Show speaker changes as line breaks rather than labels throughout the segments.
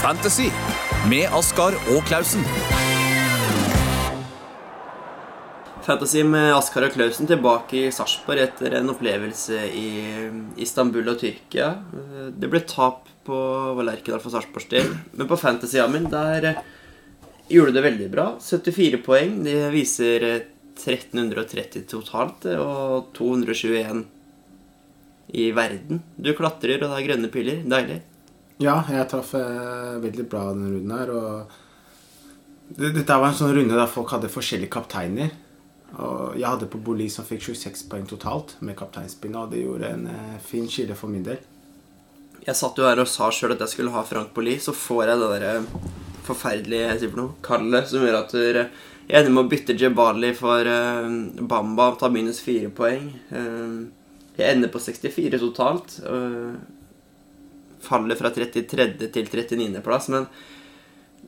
Fantasy med Askar og Klausen.
Fantasy med Askar og Klausen tilbake i Sarpsborg etter en opplevelse i Istanbul og Tyrkia. Det ble tap på Valerkendal for Sarpsborgs del, men på Fantasy-a min der gjorde det veldig bra. 74 poeng. De viser 1330 totalt og 221 i verden. Du klatrer, og det er grønne piller. Deilig.
Ja, jeg traff eh, veldig bra denne runden her. Og dette var en sånn runde der folk hadde forskjellige kapteiner. Og jeg hadde på Boli som fikk 26 poeng totalt med kapteinspinn, og det gjorde en eh, fin skille for min del.
Jeg satt jo her og sa sjøl at jeg skulle ha Frank Boli, så får jeg det derre forferdelige jeg sier for noe, kallet som gjør at jeg ender med å bytte Jebali for uh, Bamba ta minus fire poeng. Uh, jeg ender på 64 totalt. Uh, faller fra 33. til 39. plass, men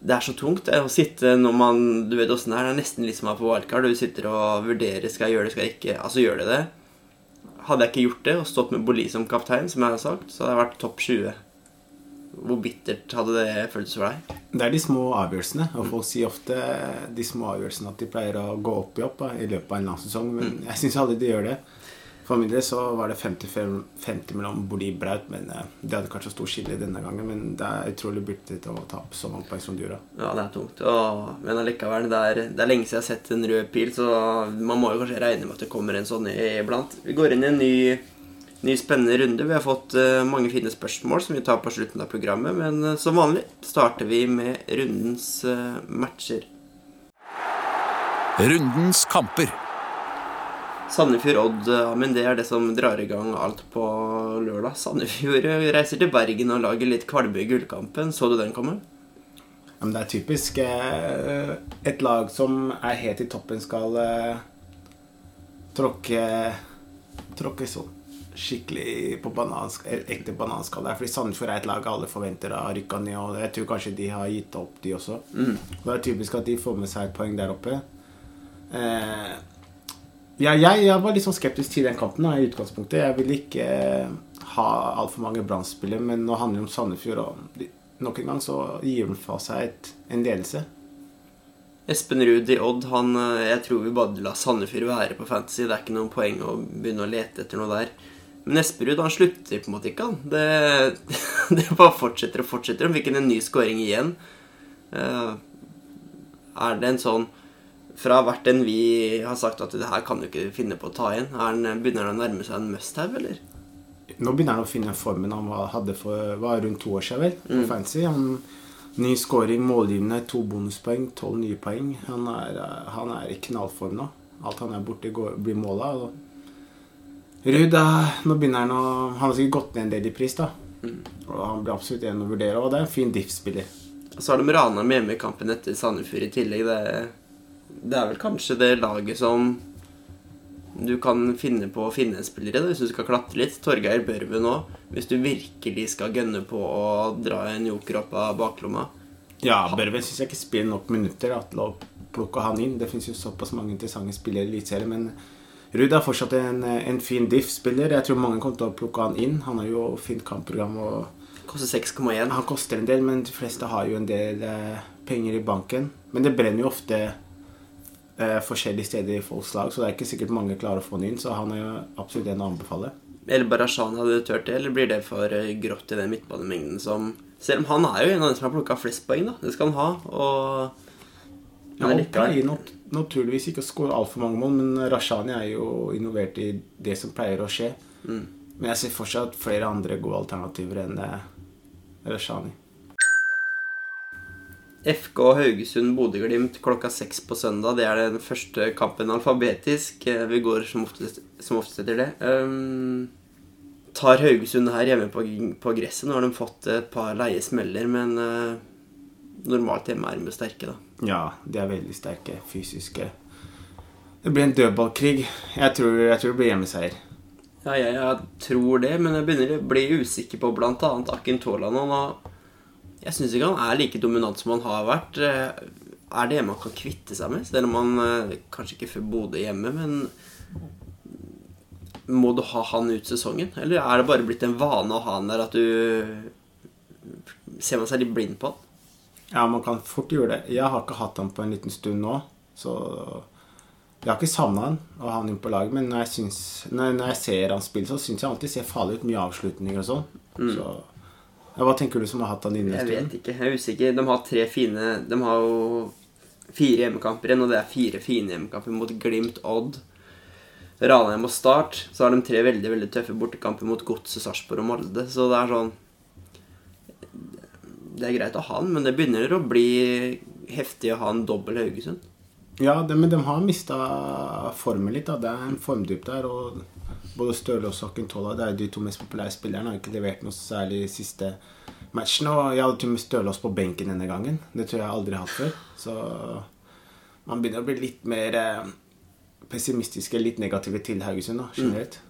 det er så tungt det, å sitte når man Du vet åssen det er. Det er nesten litt som å være på wildcard. Du sitter og vurderer skal jeg gjøre det, skal jeg ikke. Altså, gjør det det. Hadde jeg ikke gjort det og stått med Boli som kaptein, som jeg har sagt, så hadde jeg vært topp 20. Hvor bittert hadde det føltes for deg?
Det er de små avgjørelsene. Og folk sier ofte de små avgjørelsene at de pleier å gå opp i opp i løpet av en lang sesong, men mm. jeg syns aldri de gjør det. For min del så var det 50-50 mellom Boli og Braut, men eh, det hadde kanskje stor skille denne gangen. Men det er utrolig byttet å tape så mange poeng som du gjorde.
Ja, det er tungt. Og, men allikevel, det er, det er lenge siden jeg har sett en rød pil, så man må jo kanskje regne med at det kommer en sånn iblant. Vi går inn i en ny, ny spennende runde. Vi har fått uh, mange fine spørsmål som vi tar på slutten av programmet, men uh, som vanlig starter vi med rundens uh, matcher.
Rundens kamper.
Sandefjord-Odd, men det er det som drar i gang alt på lørdag. Sandefjord reiser til Bergen og lager litt kvalme i gullkampen. Så du den komme?
Ja, men det er typisk. Eh, et lag som er helt i toppen, skal eh, tråkke, tråkke sånn skikkelig på banansk, ekte bananskall der. Fordi Sandefjord er et lag alle forventer har rykka ned, og jeg tror kanskje de har gitt opp, de også. Mm. Det er typisk at de får med seg et poeng der oppe. Eh, ja, jeg, jeg, var litt sånn skeptisk til den kampen da, i utgangspunktet. Jeg ville ikke eh, ha altfor mange brann men nå handler det om Sandefjord, og nok en gang så gir de fra seg et, en ledelse.
Espen Ruud i Odd, han, eh, jeg tror vi bare la Sandefjord være på Fantasy. Det er ikke noen poeng å begynne å lete etter noe der. Men Espen Ruud han slutter på en måte ikke, han. Det, det bare fortsetter og fortsetter. Han fikk en ny scoring igjen. Uh, er det en sånn fra hvert en vi har sagt at det her kan du ikke finne på å ta igjen? Den, begynner han å nærme seg en must-have, eller?
Nå begynner han å finne formen han hadde for var rundt to år siden, vel, mm. Fancy. Han, ny scoring, målgivende, to bonuspoeng, tolv nye poeng. Han er, han er i knallform nå. Alt han er borti, blir måla. Ruud, nå begynner han å Han har sikkert gått ned en del i pris, da. Mm. Og han blir absolutt en å vurdere, og det er en fin diff-spiller.
Så har de Ranheim hjemme i kampen etter Sandefjord i tillegg. Det er det er vel kanskje det laget som du kan finne på å finne en spiller i hvis du skal klatre litt. Torgeir Børven òg, hvis du virkelig skal gønne på å dra en joker opp av baklomma.
Ja, Børven syns jeg ikke spiller nok minutter til å plukke han inn. Det fins jo såpass mange interessante spillere i Eliteserien, men Ruud er fortsatt en, en fin diff-spiller. Jeg tror mange kommer til å plukke han inn. Han har jo fint kampprogram. og
Koster 6,1.
Han koster en del, men de fleste har jo en del eh, penger i banken. Men det brenner jo ofte eh, forskjellige steder i folks lag, så det er ikke sikkert mange klarer å få han inn. Så han er jo absolutt en å anbefale.
Eller Barashan hadde du turt det, eller blir det for eh, grått i den midtbanemengden som Selv om han er jo en av de som har plukka flest poeng, da. Det skal han ha. Og
ja, han pleier not naturligvis ikke å skåre altfor mange mål, men Rashani er jo involvert i det som pleier å skje. Mm. Men jeg ser fortsatt flere andre gode alternativer enn Rashani.
FK Haugesund-Bodø-Glimt klokka seks på søndag. Det er den første kampen alfabetisk. Eh, vi går som oftest, som oftest etter det. Um, tar Haugesund her hjemme på, på, gresset. Nå har de fått et par leie smeller, men uh, normalt hjemme er de sterke, da.
Ja, de er veldig sterke. Fysiske. Det blir en dødballkrig. Jeg tror, jeg tror det blir hjemmeseier.
Ja, jeg, jeg, tror det, men jeg begynner å bli usikker på bl.a. Akin Tolan. Og jeg syns ikke han er like dominant som han har vært. Eh, er det man kan kvitte seg med? Selv om han eh, kanskje ikke Bodø hjemme, men må du ha han ut sesongen? Eller er det bare blitt en vane å ha han der at du ser man seg litt blind på han.
Ja, man kan fort gjøre det. Jeg har ikke hatt han på en liten stund nå, så jeg har ikke savna han og ha han inn på laget, men når jeg, syns, når, jeg ser han spille, så syns jeg alltid ser farlig ut. Mye avslutninger og sånn. Så ja, Hva tenker du som har hatt han inne
Jeg vet ikke. Jeg er usikker. De har tre fine De har jo fire hjemmekamper igjen, og det er fire fine hjemmekamper mot Glimt, Odd, Ranheim og Start. Så har de tre veldig veldig tøffe bortekamper mot Godset, Sarpsborg og Molde. Så det er sånn Det er greit å ha han, men det begynner å bli heftig å ha en dobbel Haugesund.
Ja, det, men de har mista formen litt. da Det er en formdyp der. Og både Støle og Akintola Det er de to mest populære spillerne. Har ikke levert noe særlig siste matchen. Og jeg hadde til og med Stølås på benken denne gangen. Det tror jeg jeg aldri har hatt før. Så man begynner å bli litt mer eh, pessimistiske, litt negative til Haugesund da, generelt.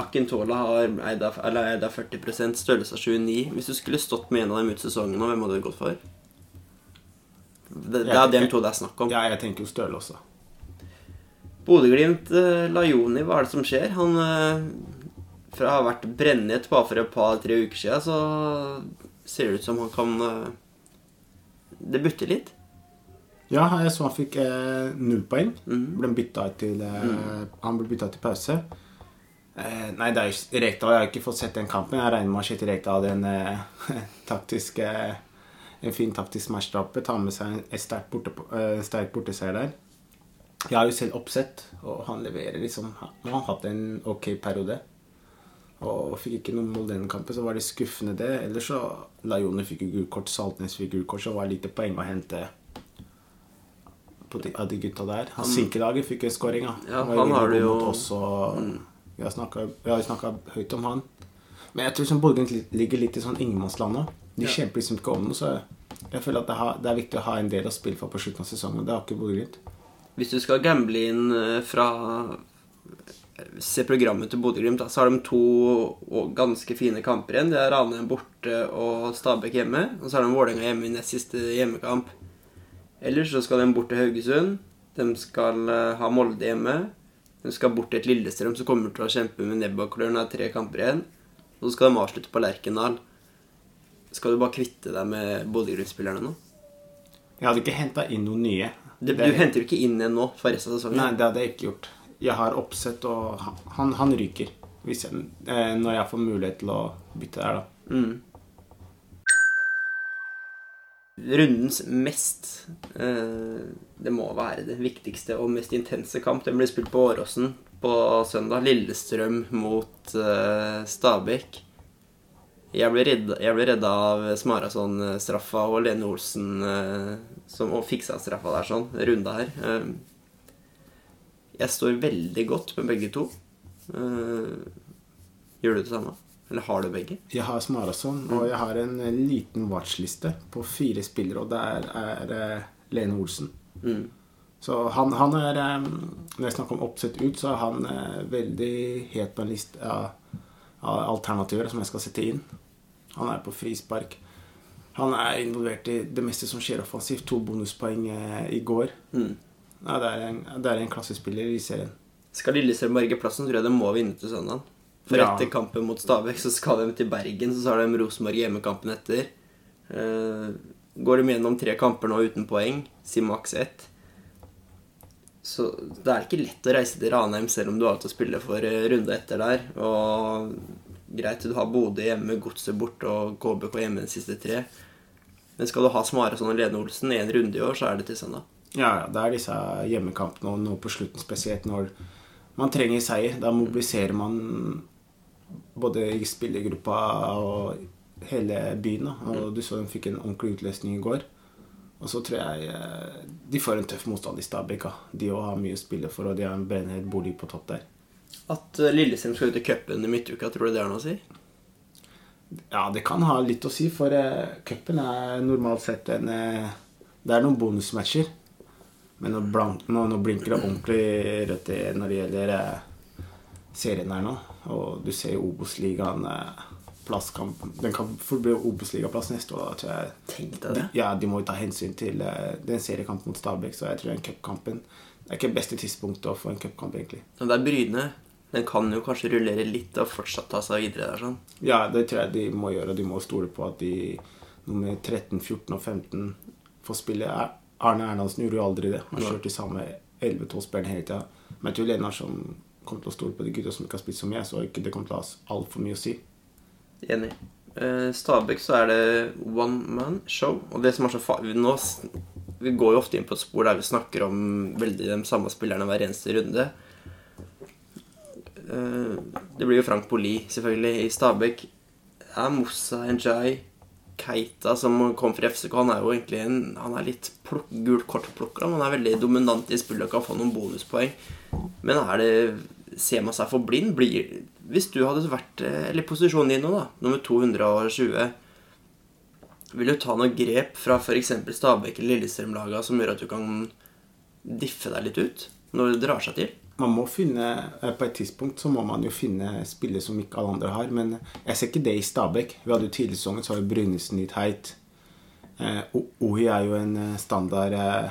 Akintola har eid av, eller eid av 40% av 29 Hvis du skulle stått med en av dem ut sesongen nå, hvem hadde du gått for? Det, det er dem to det er snakk om.
Ja, jeg tenker jo Støle også.
Bodø-Glimt, eh, Lajoni, hva er det som skjer? Han eh, Fra å ha vært brennhet bare for et par-tre uker siden, så ser det ut som han kan eh, Det butter litt.
Ja, jeg så han fikk eh, null poeng.
Mm.
Ble bytta til, eh, Han ble bytta til pause. Eh, nei, det er jo Rekdal. Jeg har ikke fått sett den kampen. Jeg regner med at Kjetil Rekdal hadde en eh, taktisk En fin taktisk match der oppe. Tar med seg en sterk borteseier der. Jeg har jo selv oppsett, og han leverer liksom Han har hatt en ok periode. Og fikk ikke noe mål denne kampen, så var det skuffende det. Ellers så Lajone fikk jo gult kort, Saltnes fikk gult kort, så var det lite poeng å hente av de gutta der. Han Sinkelaget fikk en scoring.
Ja,
han,
han har du
jo
jo- Mm.
Vi har jo snakka høyt om han. Men jeg tror som Bodø-Glimt ligger litt i sånn ingenmannsland nå. De kjemper liksom ikke om noe, så jeg føler at det, har, det er viktig å ha en del å spille for på slutten av sesongen. Det har ikke Bodø-Glimt.
Hvis du skal gamble inn eh, fra Se programmet til Bodø-Glimt, så har de to ganske fine kamper igjen. Det er Ranheim borte og Stabæk hjemme. Og så har de Vålerenga hjemme i nest siste hjemmekamp. Ellers så skal de bort til Haugesund. De skal eh, ha Molde hjemme. De skal bort til et Lillestrøm som kommer til å kjempe med nebb og klør når det er tre kamper igjen. Og så skal de avslutte på Lerkendal. Skal du bare kvitte deg med Bodø-Glimt-spillerne nå?
Jeg hadde ikke henta inn noen nye.
Du, henter jo ikke inn en nå for resten av sesongen.
Nei, det hadde jeg ikke gjort. Jeg har oppsett, og han, han, ryker. Hvis jeg, eh, når jeg får mulighet til å bytte der, da.
Mm. Rundens mest eh, Det må være det viktigste og mest intense kamp. Den blir spilt på Åråsen på søndag. Lillestrøm mot eh, Stabæk. Jeg ble redda, jeg ble redda av Smarason-straffa og Lene Olsen eh, som, og fiksa straffa der sånn. Runda her. Eh, jeg står veldig godt med begge to. Eh, gjør du det samme? Eller har du begge?
Jeg har Smarason, og jeg har en eh, liten watchliste på fire spillere, og der er eh, Lene Olsen.
Mm.
Så han, han er eh, Når jeg snakker om oppsett ut, så er han eh, veldig het på en liste Ja, alternativer som jeg skal sette inn. Han er på frispark. Han er involvert i det meste som skjer offensivt. To bonuspoeng eh, i går.
Mm.
Ja, det, er en, det er en klassespiller i serien.
Skal Lillestrøm berge plassen, tror jeg de må vinne til søndag. For
Ja.
etter kampen mot Stabæk så skal de til Bergen, så har de Rosenborg hjemmekampen etter. Uh, går de gjennom tre kamper nå uten poeng, si maks ett. Så det er ikke lett å reise til Ranheim selv om du har alt å spille for eh, runde etter der. Og greit, du har Bodø hjemme, Godset borte og KBK hjemme de siste tre. Men skal du ha Smarason og Lene Olsen en runde i år, så er det til søndag.
Ja, ja, det er disse hjemmekampene og nå på slutten spesielt når man trenger seier. Da mobiliserer man både i spillergruppa og hele byen. Da. Og du så de fikk en ordentlig utløsning i går. Og så tror jeg eh, de får en tøff motstand i Stabæk. De òg har mye å spille for, og de har en brennhet bolig på topp der.
At eh, Lillestrøm skal ut i cupen i midtuka, tror du det har noe å si?
Ja, det kan ha litt å si, for uh, cupen er normalt sett en eh, Det er noen bonusmatcher. Men nå, blank, nå, nå blinker det ordentlig rødt når det gjelder eh, serien her nå. Og du ser Obos-ligaen eh, plass kan, Den kan forbli Obos-ligaplass neste år. Da, tror jeg.
Tenk deg det.
Ja, De må jo ta hensyn til uh, den seriekampen mot Stabæk, så jeg tror den cupkampen Det er ikke beste tidspunktet å få en cupkamp, egentlig.
Men det er Bryne. Den kan jo kanskje rullere litt og fortsatt ta seg videre der sånn.
Ja, det tror jeg de må gjøre. De må stole på at de nummer 13, 14 og 15 får spille. Arne Erlandsen gjorde jo aldri det. Han kjørte de samme 11-12 spillerne hele tida. Men jeg tror Lena som kommer til å stole på de gutta som ikke har spilt som jeg, så ikke det kommer til å ha altfor mye å si.
Enig. Eh, Stabæk så er det one man show. Og det som er så fa nå, Vi går jo ofte inn på et spor der vi snakker om veldig de samme spillerne hver eneste runde. Eh, det blir jo Frank Poli, selvfølgelig, i Stabæk. Er Moussa Njay Keita, som kom fra FCK, han er jo egentlig en Han er litt plukk, gult kort-plukker. Han er veldig dominant i spillet og kan få noen bonuspoeng. Men er det Ser man seg for blind? Blir, hvis du hadde vært eh, Eller posisjonen din nå, da. Nummer 220. Vil du ta noen grep fra f.eks. Stabæk eller Lillestrøm-laga som gjør at du kan diffe deg litt ut når det drar seg til?
Man må finne, eh, På et tidspunkt så må man jo finne spillere som ikke alle andre har. Men jeg ser ikke det i Stabæk. Vi hadde jo tidligere sesongen så har vi Brynesen litt heit. Eh, Ohi er jo en eh, standard eh,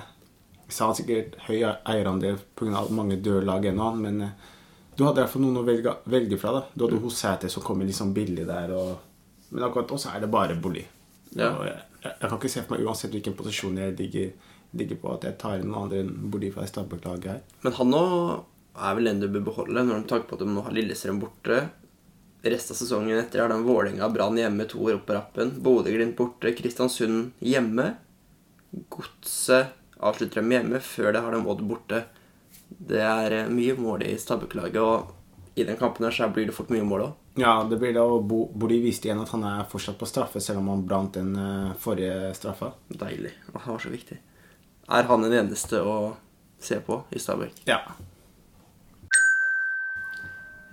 Sa sikkert høy eierandel pga. mange døde lag ennå, men eh, du hadde i hvert fall noen å velge, velge fra. da Du hadde Hosæter som kommer litt sånn billig der. Og, men akkurat nå så er det bare bolig.
Ja.
Jeg, jeg, jeg kan ikke se for meg, uansett hvilken posisjon jeg ligger, ligger på, at jeg tar inn noen andre enn Bolig fra Stabæk-laget her.
Men han nå er vel en du bør beholde, når de tanke på at de nå har Lillestrøm borte. Resten av sesongen etter har de Vålerenga, Brann hjemme, to år opp på rappen. Bodø-Glimt borte, Kristiansund hjemme. Godset avslutter dem hjemme. Før det har de Odd borte. Det er eh, mye mål i Stabæk-laget, og i den kampen her så blir det fort mye mål òg.
Ja, det blir det, og Boli viste igjen at han er fortsatt på straffe, selv om han brant den eh, forrige straffa.
Deilig. Det var så viktig. Er han den eneste å se på i Stabæk?
Ja.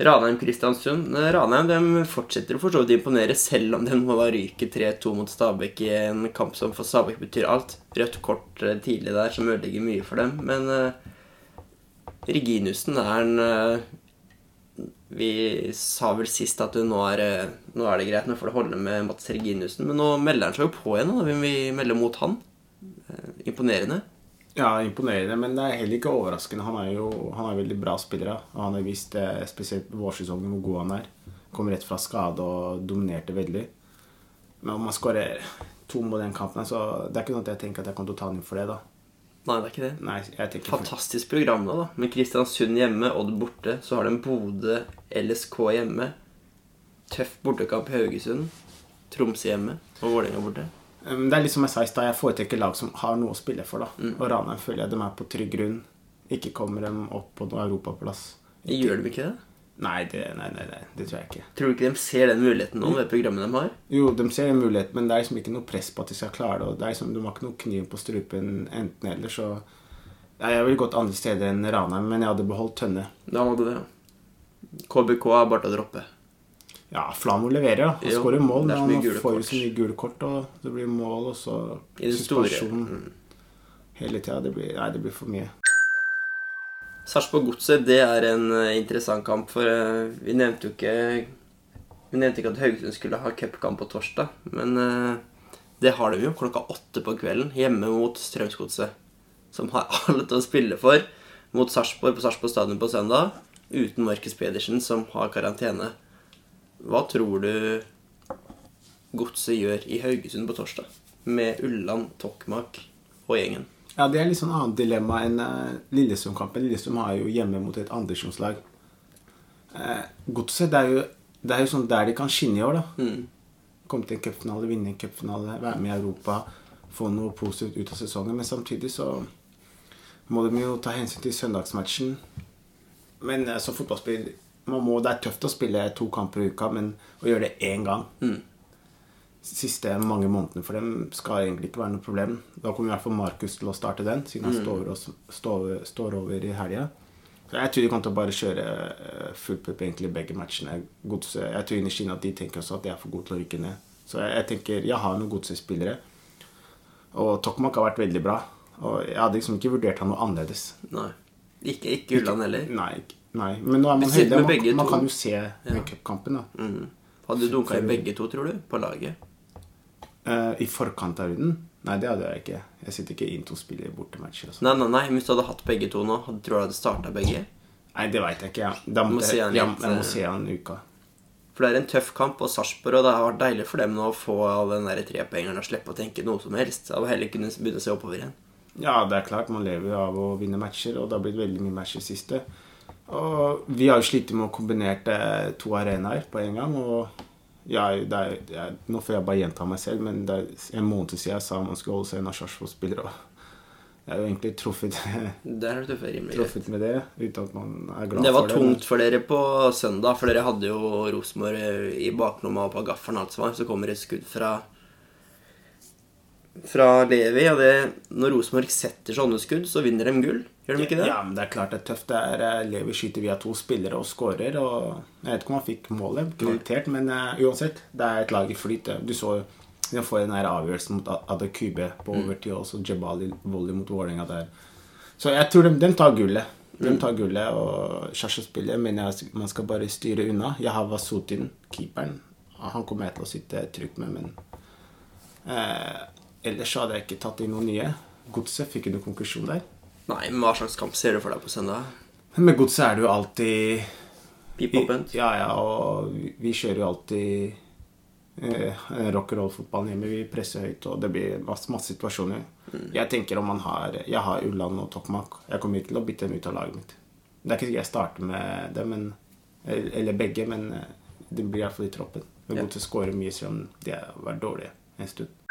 Ranheim-Kristiansund. Ranheim de fortsetter å for så imponere, selv om de må da ryke 3-2 mot Stabæk i en kamp som for Stabæk betyr alt. Rødt kort eh, tidlig der som ødelegger mye for dem. Men Reginussen er en eh, Vi sa vel sist at nå er, eh, nå er det greit, nå får det holde med Mats Reginussen. Men nå melder han seg jo på igjen. Vil vi melde mot han? Eh, imponerende.
ja, imponerende, men det er heller ikke overraskende. Han er jo han er veldig bra spiller, og han har vist, spesielt vårsesongen, hvor god han er. Kom rett fra skade og dominerte veldig. Men om han skårer to mål i den kampen, så det er ikke sånn at jeg tenker at jeg kommer til å ta inn for det, da.
Nei, det er ikke det.
Nei, jeg tenker
Fantastisk program nå, da. Med Kristiansund hjemme, Odd borte. Så har de Bodø, LSK hjemme. Tøff bortekamp i Haugesund. Tromsø hjemme og Vålerenga borte.
Det er litt som jeg sa i stad, jeg foretrekker lag som har noe å spille for. da
Mm.
Og Ranheim føler jeg de er på trygg grunn. Ikke kommer dem opp på noen europaplass.
Gjør de ikke det?
Nei det, nei, nei, nei, det tror jeg ikke.
Tror du ikke de ser den muligheten nå med programmet de har?
Jo, de ser en mulighet, men det er liksom ikke noe press på at de skal klare det. Og det er liksom, de har ikke noe kniv på strupen enten eller, så ja, Jeg ville gått andre steder enn Ranheim, men jeg hadde beholdt Tønne.
Da hadde det. ja. KBK er bare til å droppe.
Ja, Flamo leverer, ja. Han skårer mål, men han får jo så mye gule kort, og det blir mål, og så
I det store.
suspensjon
Mm.
hele tida. Det blir, nei, det blir for mye.
Sarpsborg Godset, det er en eh, interessant kamp, for eh, vi nevnte jo ikke Vi nevnte ikke at Haugesund skulle ha cupkamp på torsdag, men eh, det har de jo klokka åtte på kvelden, hjemme mot Strømsgodset, som har alle til å spille for, mot Sarpsborg på Sarpsborg stadion på søndag, uten Markus Pedersen, som har karantene. Hva tror du Godset gjør i Haugesund på torsdag, med Ulland, Tokmak og gjengen?
Ja, Det er litt sånn annet dilemma enn uh, Lillestrøm-kampen. Lillestrøm har jo hjemme mot et andredivisjonslag. Uh, Godset det er, jo, det er jo sånn der de kan skinne i år, da.
Mm.
Komme til en cupfinale, vinne en cupfinale, være med i Europa, få noe positivt ut av sesongen. Men samtidig så må de jo ta hensyn til søndagsmatchen. Men uh, som fotballspiller man må, Det er tøft å spille to kamper i uka, men å gjøre det én gang
Mm.
Siste mange månedene for dem skal egentlig ikke være noe problem. Da kommer i hvert fall Markus til å starte den, siden han står, og, står, står over i helga. Jeg tror de kommer til å bare kjøre eh, full pupp egentlig begge matchene. Godset, jeg tror innerst inne at de tenker også at de er for gode til å rykke ned. Så jeg, jeg tenker, jeg har noen godset-spillere. Og Tokmak har vært veldig bra. Og jeg hadde liksom ikke vurdert han noe annerledes.
Nei. Ikke, ikke Ulland heller.
Nei, ikke- nei. Men nå er man heldig. Man, man kan jo se
Ja.
cupkampen. da.
Mm. Hadde du dunka i begge to, tror du? På laget?
Eh, I forkant av runden? Nei, det hadde jeg ikke. Jeg sitter ikke inn to spillere i bortematcher. sånn.
Nei, nei, nei, hvis du hadde hatt begge to nå, tror du du hadde starta begge?
Nei, det veit jeg ikke. Ja. Da
må
jeg, jeg, jeg må
eh,
se han en uka.
For det er en tøff kamp, og Sarpsborg, og det har vært deilig for dem nå å få all den der trepoengeren og slippe å tenke noe som helst. Av heller kunne begynne å se oppover igjen.
Ja, det er klart. Man lever jo av å vinne matcher, og det har blitt veldig mye matcher siste. Og vi har jo slitt med å kombinere to arenaer på en gang. og ja, det er, er, Nå får jeg bare gjenta meg selv, men det er en måned siden jeg sa man skulle holde seg unna Sarpsborg-spillere. Jeg har jo egentlig truffet,
truffet
truffet med det, uten at man er glad for
Det Det var
for det.
tungt for dere på søndag, for dere hadde jo Rosenborg i baklomma og på gaffelen alt som var. Så kommer det skudd fra fra Levi, og det, når Rosenborg setter sånne skudd, så vinner de gull. Gjør de ikke det?
Ja, men det er klart det er tøft. Det er eh, Levi skyter via to spillere og skårer. Jeg vet ikke om han fikk målet kreditert, men uh, uansett, det er et lag i flyt. Du så de får den her avgjørelsen mot Adekube på overtid, og så Jebali volley mot Vålerenga der. Så jeg tror de, de tar gullet. De tar gullet, og Kjærstespillet mener jeg man skal bare styre unna. Jeg har Vasutin, keeperen. Han kommer jeg til å sitte trygt med, men eh, Ellers hadde jeg ikke tatt inn noen nye. Godset fikk ikke noen konklusjon der.
Nei, men hva slags kamp ser du for deg på søndag?
Men med godset er det jo alltid
Pip og?
Ja, ja, og vi, vi kjører jo alltid eh, rock'n'roll-fotballen hjemme. Vi presser høyt, og det blir masse, masse situasjoner. Jeg tenker om man har Jeg har Ulland og Tokmak. Jeg kommer ikke til å bytte dem ut av laget mitt. Det er ikke sikkert jeg starter med dem, men, eller begge, men eh, det blir iallfall i troppen. Men
Ja.
Godset skårer mye, selv om de har vært dårlige en stund.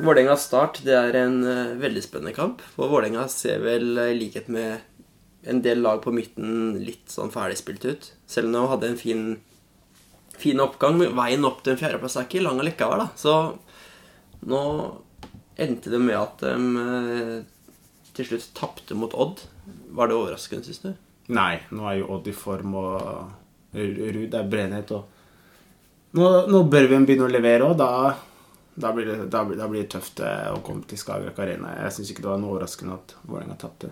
Vålerenga Start det er en eh, veldig spennende kamp. For Vålerenga ser vel, eh, i likhet med en del lag på midten, litt sånn ferdigspilt ut. Selv om de hadde en fin, fin oppgang. Men veien opp til en fjerdeplass er ikke lang allikevel, da. Så nå endte det med at de eh, til slutt tapte mot Odd. Var det overraskende, syns du?
Nei, nå er jo Odd i form, og Ruud er brennhet, og nå, nå bør vi begynne å levere òg. Da, da, blir det, da, blir, da blir det tøft eh, å komme til Skagerrak Arena. Jeg syns ikke det var noe overraskende at Vålerenga tapte.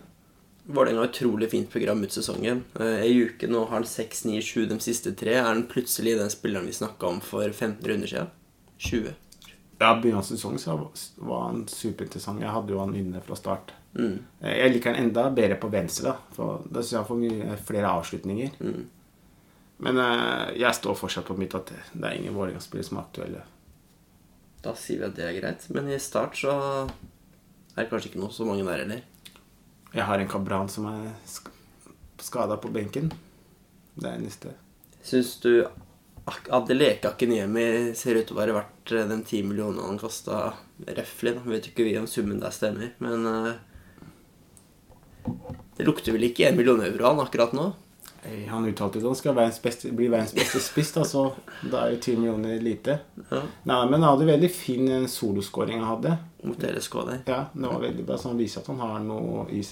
Vålerenga har utrolig fint program ut sesongen. Ei I uke nå har han 6, 9, 7 de siste tre. Er han plutselig den spilleren vi snakka om for 15 runder siden? 20.
Ja, begynnelsen av sesongen så var han superinteressant. Jeg hadde jo han inne fra start.
Mm.
Eh, Jeg liker han enda bedre på venstre, da. For da syns jeg han får mye flere avslutninger.
Mm.
Men eh, jeg står fortsatt på mitt at det, det er ingen Vålerenga-spillere som er aktuelle.
Da sier vi at det er greit. Men i start så er det kanskje ikke noe så mange der heller.
Jeg har en Kabran som er skada på benken. Det er eneste.
Syns du Ak- Adeleke Akiniemi ser ut til å være verdt den de ti millionene han kasta røftlig? Vet ikke vi om summen der stemmer, men eh, Det lukter vel ikke én million euro han akkurat nå?
Eh, Han uttalte at han skal verdens beste, bli verdens beste spiss, da, da er jo 10 millioner lite.
Ja,
Nei, men han hadde veldig fin eh, soloskåring han hadde.
mot LSK der.
Ja, det var veldig bra, så han viser at han har noe i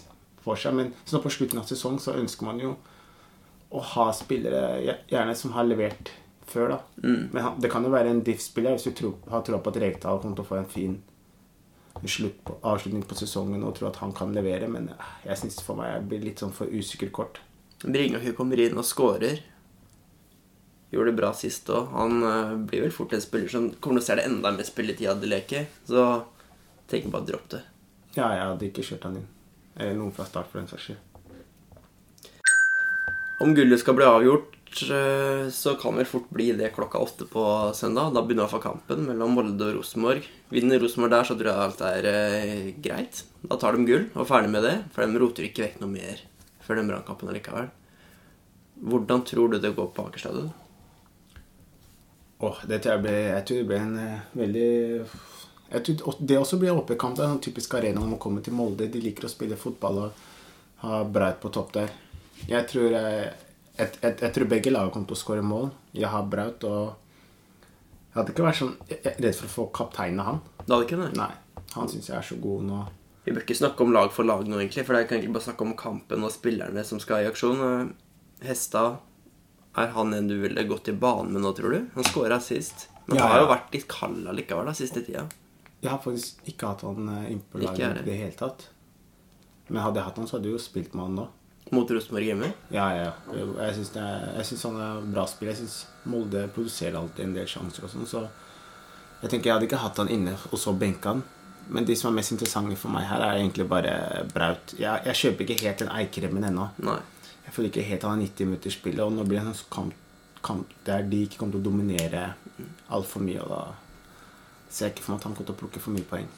for seg. Men så på slutten av sesong så ønsker man jo å ha spillere gjerne som har levert før, da.
Mm.
Men han, det kan jo være en diff-spiller hvis du tror, har troa på at Rekdal kommer til å få en fin på, avslutning på sesongen og tror at han kan levere, men eh, jeg syns for meg jeg blir litt sånn for usikker kort.
Bringaker kommer inn og scorer. Gjorde det bra sist òg. Han uh, blir vel fort en spiller som kommer til å se det enda mer spilletid av Adeleke. Så tenk bare dropp det.
Ja, jeg hadde ikke kjørt han inn. Eller noen fra start, for den saks skyld.
Om gullet skal bli avgjort, eh, så kan vel fort bli det klokka åtte på søndag. Da begynner iallfall kampen mellom Molde og Rosenborg. Vinner Rosenborg der, så tror jeg alt er eh, greit. Da tar de gull og er ferdig med det. For de roter ikke vekk noe mer før den brannkampen allikevel. Hvordan tror du det går på Akerstadion?
Åh, det tror jeg, ble, jeg tror det ble en eh, veldig jeg tror Det også blir oppekamp. Det er en typisk arena når man kommer til Molde. De liker å spille fotball og ha Braut på topp der. Jeg tror, eh, jeg, jeg, jeg tror begge lagene kommer til å skåre mål. Jeg har Braut og Jeg hadde ikke vært sånn redd for å få kapteinen av han.
Det hadde ikke det?
Nei. Han syns jeg er så god nå.
Vi bør ikke snakke om lag for lag nå, egentlig. For det kan egentlig bare snakke om kampen og spillerne som skal i aksjon. Hesta Hestad, er han en du ville gått i banen med nå, tror du? Han skåra sist. Men
Ja,
han har jo vært litt kald allikevel da, siste tida.
Jeg har faktisk ikke hatt han eh, inne på laget i det hele tatt. Men hadde jeg hatt han, så hadde jeg jo spilt med han nå.
Mot Rosenborg hjemme.
Ja, ja. ja. Jeg syns, han er bra spill. Jeg syns Molde produserer alltid en del sjanser og sånn, så jeg tenker jeg hadde ikke hatt han inne og så benka han. Men de som er mest interessante for meg her, er egentlig bare Braut. Jeg, jeg kjøper ikke helt den eikremen ennå.
Nei.
Jeg føler ikke helt han har 90 minutter spillet, og nå blir det en sånn kamp, kamp der de ikke kommer til å dominere altfor mye. Og da ser jeg ikke for meg at han kommer til å plukke for mye poeng.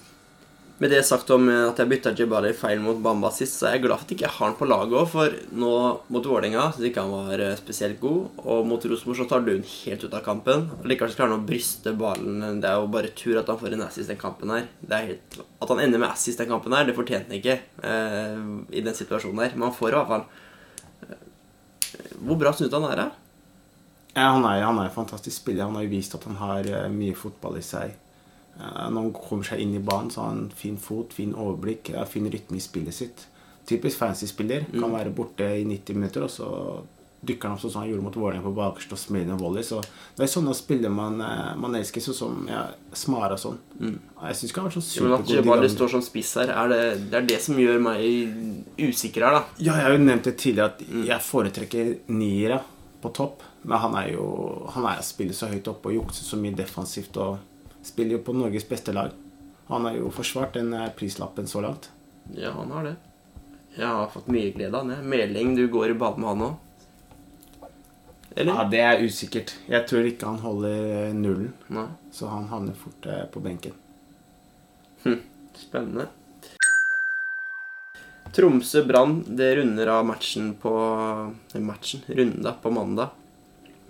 Med det sagt om eh, at jeg bytta Jebali feil mot Bamba sist, så er jeg glad for at jeg ikke har han på laget òg, for nå mot Vålerenga syns ikke han var eh, spesielt god, og mot Rosenborg så tar den helt ut av kampen. og Likevel så klarer han å bryste ballen. Det er jo bare tur at han får en assist den kampen her. Er helt, At han ender med assist den kampen her, det fortjente han ikke eh, i den situasjonen her, men han får i hvert fall. Eh, Hvor bra syns du han er, da?
Ja, han, er, en fantastisk spiller. Han har jo vist at han har mye fotball i seg. Eh, når han kommer seg inn i banen, så har han fin fot, fin overblikk, fin rytme i spillet sitt. Typisk fancy-spiller. Kan være borte i 90 minutter, og så dykker han opp sånn som han gjorde mot Vålerenga på bakerste og smeller en volley. Så det er sånne spillere man, eh, man elsker, sånn som ja, Smara sånn. Jeg syns ikke han er sånn
Ja, men at
supergod.
Jebali står som spiss her, er det, det er det som gjør meg usikker her, da.
Ja, jeg har jo nevnt det tidligere at jeg foretrekker niere på topp. Men han er jo Han er spiller så høyt oppe og jukser så mye defensivt og spiller jo på Norges beste lag. Han har jo forsvart den prislappen så langt.
Ja, han har det. Jeg har fått mye glede av han. jeg. Meling, du går i bad med han òg. Eller?
Ja, Det er usikkert. Jeg tror ikke han holder eh, nullen,
Nei.
så han havner fort eh, på benken.
Spennende. Tromsø-Brann det runder av matchen på eh, Matchen, runda på mandag.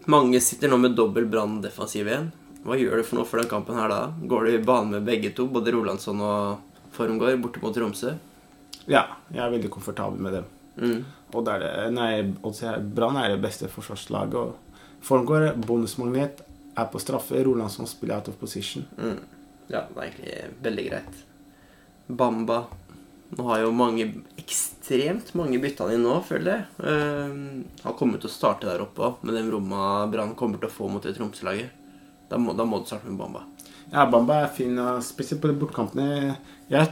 Mange sitter nå med dobbel Brann-defensiv igjen. Hva gjør du for noe for den kampen her da? Går du i banen med begge to, både Rolandsson og Formgård, borte mot Tromsø?
Ja, jeg er veldig komfortabel med dem.
Mm.
Og det er det, nei, Brann er det beste forsvarslaget. Og Formgård, bonusmagnet, er på straffe. Rolandsson spiller out of position.
Mm. Ja, det er egentlig veldig greit. Bamba Nå har jo mange ekstremt mange bytta han inn nå, føler jeg. Uh, han kommer til å starte der oppe òg, med den romma Brann kommer til å få mot det Tromsø-laget. Da, må- da må du starte med Bamba.
Ja, Bamba er fin, og spesielt på de bortkampene. Jeg,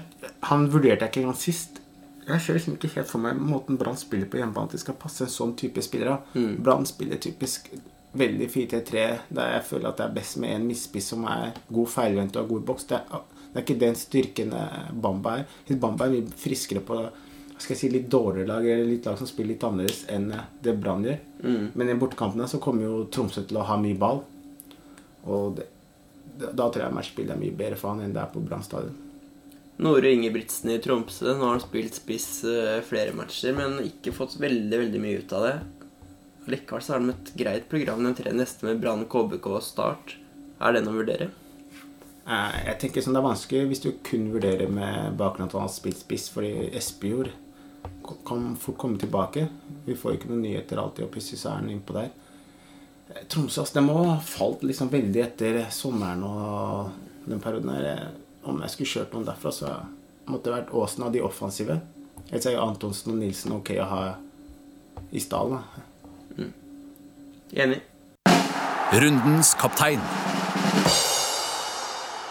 han vurderte jeg ikke engang sist. Jeg ser liksom ikke helt for meg måten Brann spiller på hjemmebane. At de skal passe en sånn type spillere.
Mm.
Brann spiller typisk veldig 4-3-3, der jeg føler at det er best med en misspiss som er god feilvendt og god boks. Det er, det er ikke den styrken eh, Bamba er. Bamba er mye friskere på hva skal jeg si, litt dårligere lag, eller litt lag som spiller litt annerledes enn eh, det Brann gjør.
Mm.
Men i bortekampene så kommer jo Tromsø til å ha mye ball. Og det, da tror jeg matchspillet er mye bedre for han enn det er på Brann stadion.
Nore Ingebrigtsen i Tromsø. Nå har han spilt spiss eh, flere matcher, men ikke fått veldig veldig mye ut av det. Likevel så har de et greit program de tre neste med Brann, KBK og Start. Er den å vurdere?
Eh, Jeg tenker sånn Det er vanskelig hvis du kun vurderer med bakgrunn at han har spilt spiss, fordi Espejord kan fort komme tilbake. Vi får ikke noen nyheter alltid, og plutselig så er han innpå der. Tromsø ass, må ha falt liksom veldig etter sommeren og den perioden her. Om jeg skulle kjørt noen derfra, så måtte det vært Åsen av de offensive. Jeg sier Antonsen og Nilsen ok å ha i stallen. Mm.
Enig.
Rundens kaptein.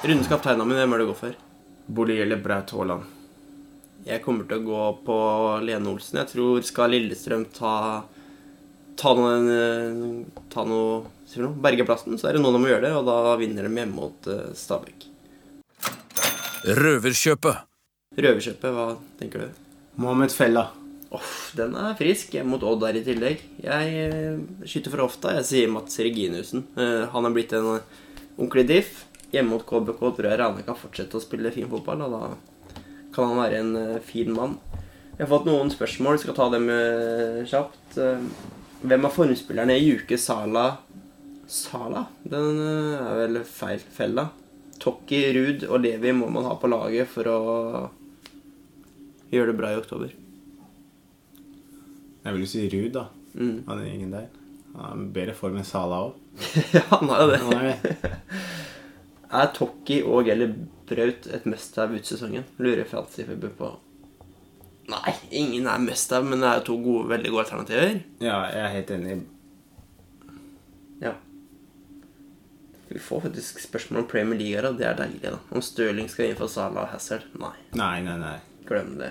Rundens kaptein, men hvem er det du går for?
Burde eller Braut Haaland.
Jeg kommer til å gå på Lene Olsen. Jeg tror skal Lillestrøm ta Ta noe, eh, ta noe sier noe? Berge plassen, så er det noen som må gjøre det, og da vinner de hjemme mot eh, Stabæk.
Røverkjøpet.
Røverkjøpet, hva tenker du?
Mohammed Fella.
Off, den er frisk. Hjemme mot Odd der i tillegg. Jeg eh, skyter for ofte. Jeg sier Mats Reginussen. Eh, han er blitt en eh, ordentlig diff. Hjemme mot KBK tror jeg Rane kan fortsette å spille fin fotball, og da kan han være en eh, fin mann. Jeg har fått noen spørsmål, skal ta dem eh, kjapt. Hvem av formspillerne i Juke Sala Sala? Den eh, er vel feil fella. Tokki, Ruud og Levi må man ha på laget for å gjøre det bra i oktober.
Jeg vil jo si Ruud, da.
Mm.
Han er ingen der. Han er bedre form enn Sala òg.
ja, han har jo det.
Er.
Er Tokki og eller Braut et must-have ut sesongen? Lurer Fantasyforbund på. Nei, ingen er must-have, men det er to gode, veldig gode alternativer.
Ja, jeg er helt enig.
Ja. Vi får faktisk spørsmål om Premier League her, og det er deilig. da. Om Stirling skal inn for Salah og Hazard. Nei,
Nei, nei, nei.
glem det.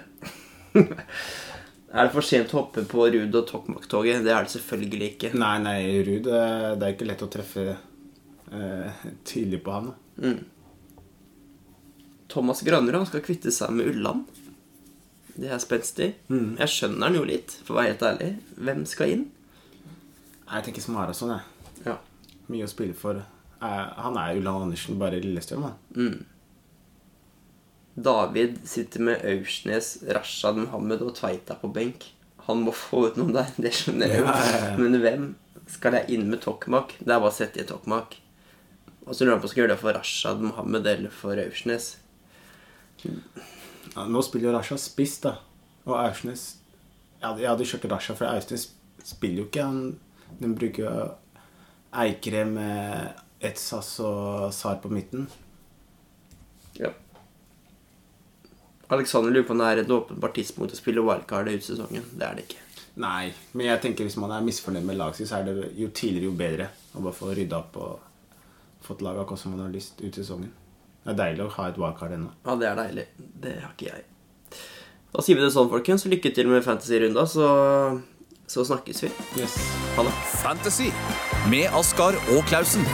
er det for sent å hoppe på Ruud og Tokmak-toget? Det er det selvfølgelig ikke.
Nei, nei, Ruud eh, Det er ikke lett å treffe eh, tidlig på han. da.
Mm. Thomas Granrud skal kvitte seg med Ulland. Det er spenstig. Jeg skjønner han jo litt, for å være helt ærlig. Hvem skal inn?
Jeg tenker Smarason, jeg.
Ja.
Mye å spille for. Eh, Han er Ulland Andersen, bare Lillestrøm, da.
David sitter med Aursnes, Rashad Mohammed og Tveita på benk. Han må få ut noen der, det skjønner jeg jo.
Ja, ja, ja.
Men hvem skal jeg inn med Tokmak? Det er bare å sette i Tokmak. Og så lurer jeg på om jeg skal gjøre det for Rashad Mohammed eller for Aursnes.
Ja, nå spiller jo Rasha spiss, da. Og Aursnes Jeg hadde, jeg hadde kjørt Rasha, for Aursnes spiller jo ikke. Han, den bruker jo Eikre med Etsas og Sar på midten.
Ja. Alexander lurer på om det er et åpenbart tidspunkt å spille wildcard ut sesongen. Det er det ikke.
Nei, men jeg tenker hvis man er misfornøyd med laget sitt, så er det jo tidligere jo bedre å bare få rydda opp og fått laget akkurat som man har lyst ut sesongen. Det er deilig å ha et wildcard ennå.
Ja, det er deilig. Det har ikke jeg. Da sier vi det sånn, folkens. Lykke til med fantasy-runda, så, så snakkes vi.
Yes.
Ha det.
Fantasy med Askar og Klausen.